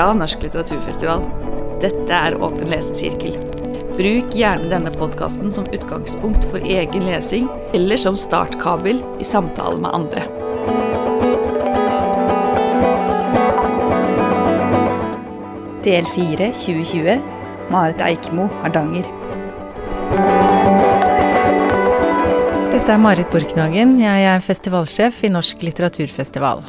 fra Norsk litteraturfestival. Dette er Åpen lesesirkel. Bruk gjerne denne podkasten som utgangspunkt for egen lesing, eller som startkabel i samtale med andre. Del 4 2020 Marit Eikemo, Hardanger. Dette er Marit Borknagen. Jeg er festivalsjef i Norsk litteraturfestival.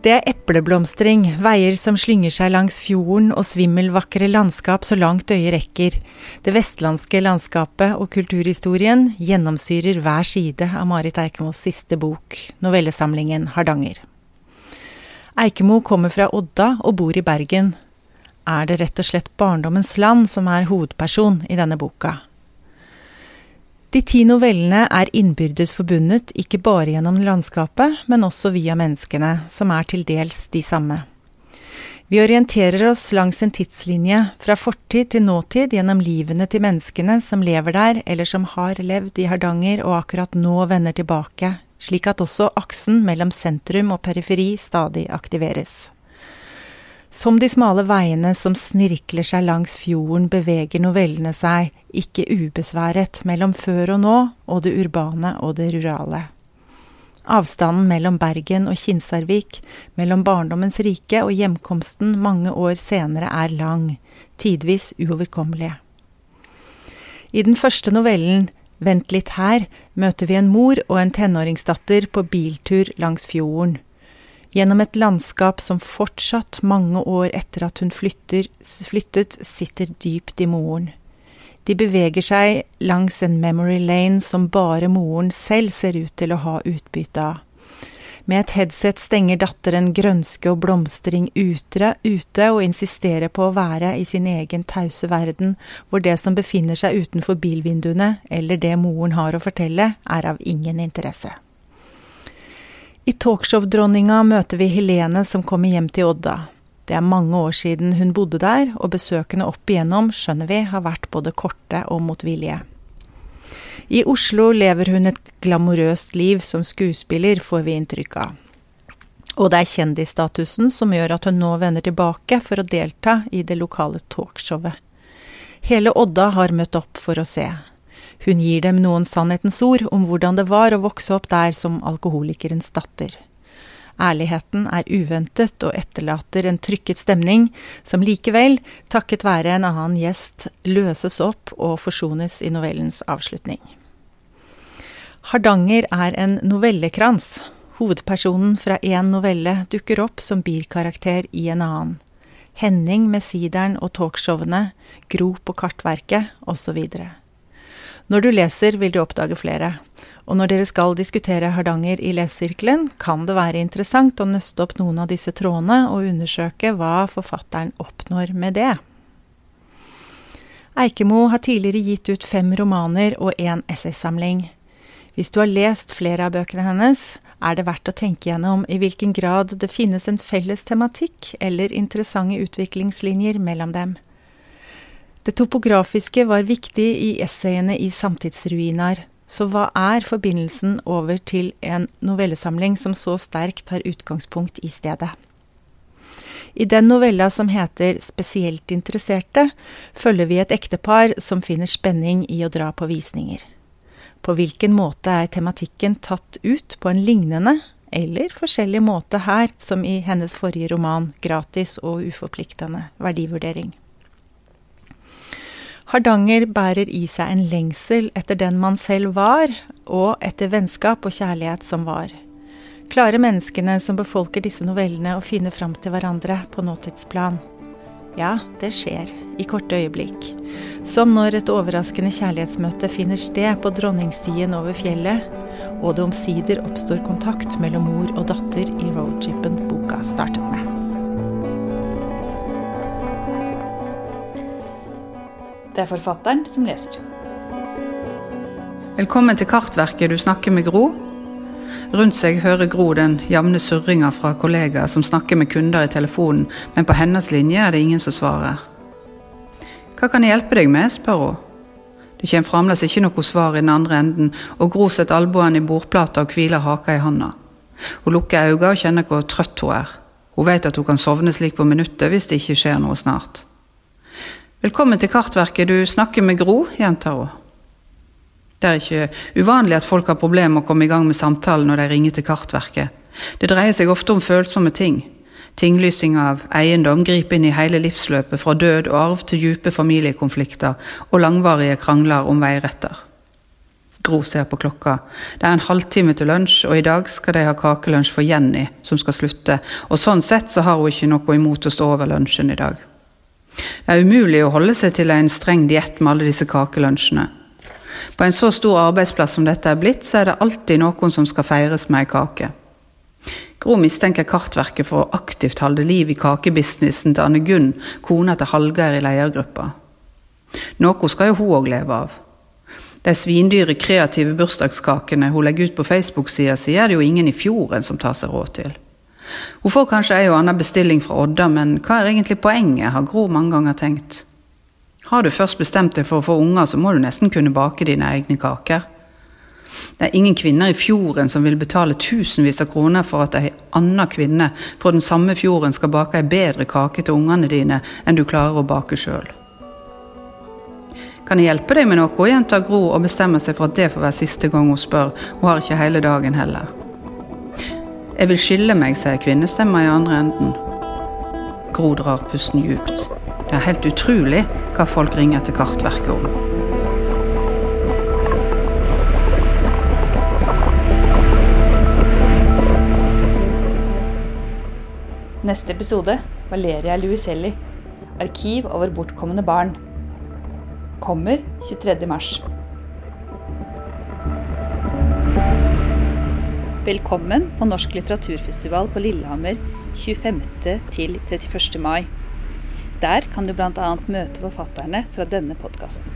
Det er epleblomstring, veier som slynger seg langs fjorden og svimmelvakre landskap så langt øyet rekker. Det vestlandske landskapet og kulturhistorien gjennomsyrer hver side av Marit Eikemos siste bok, novellesamlingen Hardanger. Eikemo kommer fra Odda og bor i Bergen. Er det rett og slett barndommens land som er hovedperson i denne boka? De ti novellene er innbyrdes forbundet ikke bare gjennom landskapet, men også via menneskene, som er til dels de samme. Vi orienterer oss langs en tidslinje, fra fortid til nåtid, gjennom livene til menneskene som lever der, eller som har levd i Hardanger og akkurat nå vender tilbake, slik at også aksen mellom sentrum og periferi stadig aktiveres. Som de smale veiene som snirkler seg langs fjorden, beveger novellene seg, ikke ubesværet, mellom før og nå og det urbane og det rurale. Avstanden mellom Bergen og Kinsarvik, mellom barndommens rike og hjemkomsten mange år senere er lang, tidvis uoverkommelig. I den første novellen, Vent litt her, møter vi en mor og en tenåringsdatter på biltur langs fjorden gjennom et landskap som fortsatt, mange år etter at hun flytter, flyttet, sitter dypt i moren. De beveger seg langs en memory lane som bare moren selv ser ut til å ha utbytte av. Med et headset stenger datteren grønske og blomstring ute, ute og insisterer på å være i sin egen tause verden, hvor det som befinner seg utenfor bilvinduene, eller det moren har å fortelle, er av ingen interesse. I Talkshow-dronninga møter vi Helene som kommer hjem til Odda. Det er mange år siden hun bodde der, og besøkene opp igjennom, skjønner vi, har vært både korte og motvillige. I Oslo lever hun et glamorøst liv som skuespiller, får vi inntrykk av. Og det er kjendisstatusen som gjør at hun nå vender tilbake for å delta i det lokale talkshowet. Hele Odda har møtt opp for å se. Hun gir dem noen sannhetens ord om hvordan det var å vokse opp der som alkoholikerens datter. Ærligheten er uventet og etterlater en trykket stemning, som likevel, takket være en annen gjest, løses opp og forsones i novellens avslutning. Hardanger er en novellekrans. Hovedpersonen fra én novelle dukker opp som birkarakter i en annen. Henning med sideren og talkshowene, Gro på Kartverket osv. Når du leser, vil du oppdage flere. Og når dere skal diskutere Hardanger i lesesirkelen, kan det være interessant å nøste opp noen av disse trådene og undersøke hva forfatteren oppnår med det. Eikemo har tidligere gitt ut fem romaner og én essaysamling. Hvis du har lest flere av bøkene hennes, er det verdt å tenke gjennom i hvilken grad det finnes en felles tematikk eller interessante utviklingslinjer mellom dem. Det topografiske var viktig i essayene i Samtidsruiner, så hva er forbindelsen over til en novellesamling som så sterkt har utgangspunkt i stedet? I den novella som heter Spesielt interesserte, følger vi et ektepar som finner spenning i å dra på visninger. På hvilken måte er tematikken tatt ut på en lignende eller forskjellig måte her som i hennes forrige roman Gratis og uforpliktende verdivurdering? Hardanger bærer i seg en lengsel etter den man selv var, og etter vennskap og kjærlighet som var. Klarer menneskene som befolker disse novellene å finne fram til hverandre på nåtidsplan? Ja, det skjer, i korte øyeblikk. Som når et overraskende kjærlighetsmøte finner sted på Dronningstien over fjellet, og det omsider oppstår kontakt mellom mor og datter i roadtripen boka startet med. Det er forfatteren som leser. Velkommen til Kartverket, du snakker med Gro. Rundt seg hører Gro den jevne surringa fra kollegaer som snakker med kunder i telefonen, men på hennes linje er det ingen som svarer. Hva kan jeg hjelpe deg med, spør hun. Det kommer fremdeles ikke noe svar i den andre enden, og Gro setter albuen i bordplata og hviler haka i handa. Hun lukker øynene og kjenner hvor trøtt hun er. Hun vet at hun kan sovne slik på minuttet hvis det ikke skjer noe snart. Velkommen til Kartverket, du snakker med Gro, gjentar hun. Det er ikke uvanlig at folk har problemer med å komme i gang med samtalen når de ringer til Kartverket. Det dreier seg ofte om følsomme ting. Tinglysing av eiendom griper inn i hele livsløpet, fra død og arv til dype familiekonflikter og langvarige krangler om veiretter. Gro ser på klokka. Det er en halvtime til lunsj, og i dag skal de ha kakelunsj for Jenny, som skal slutte, og sånn sett så har hun ikke noe imot å stå over lunsjen i dag. Det er umulig å holde seg til en streng diett med alle disse kakelunsjene. På en så stor arbeidsplass som dette er blitt, så er det alltid noen som skal feires med ei kake. Gro mistenker Kartverket for å aktivt holde liv i kakebusinessen til Anne Gunn, kona til Hallgeir i ledergruppa. Noe skal jo hun òg leve av. De svindyre, kreative bursdagskakene hun legger ut på Facebook-sida si, er det jo ingen i fjorden som tar seg råd til. Hun får kanskje ei og anna bestilling fra Odda, men hva er egentlig poenget, har Gro mange ganger tenkt. Har du først bestemt deg for å få unger, så må du nesten kunne bake dine egne kaker. Det er ingen kvinner i fjorden som vil betale tusenvis av kroner for at ei anna kvinne fra den samme fjorden skal bake ei bedre kake til ungene dine enn du klarer å bake sjøl. Kan jeg hjelpe deg med noe, gjentar Gro og bestemmer seg for at det får være siste gang hun spør. Hun har ikke hele dagen heller. Jeg vil skille meg, sier kvinnestemma i andre enden. Gro drar pusten djupt. Det er helt utrolig hva folk ringer til Kartverket om. Neste episode Valeria Luiselli. Arkiv over bortkomne barn. Kommer 23. mars. Velkommen på Norsk litteraturfestival på Lillehammer 25. til 31. mai. Der kan du bl.a. møte forfatterne fra denne podkasten.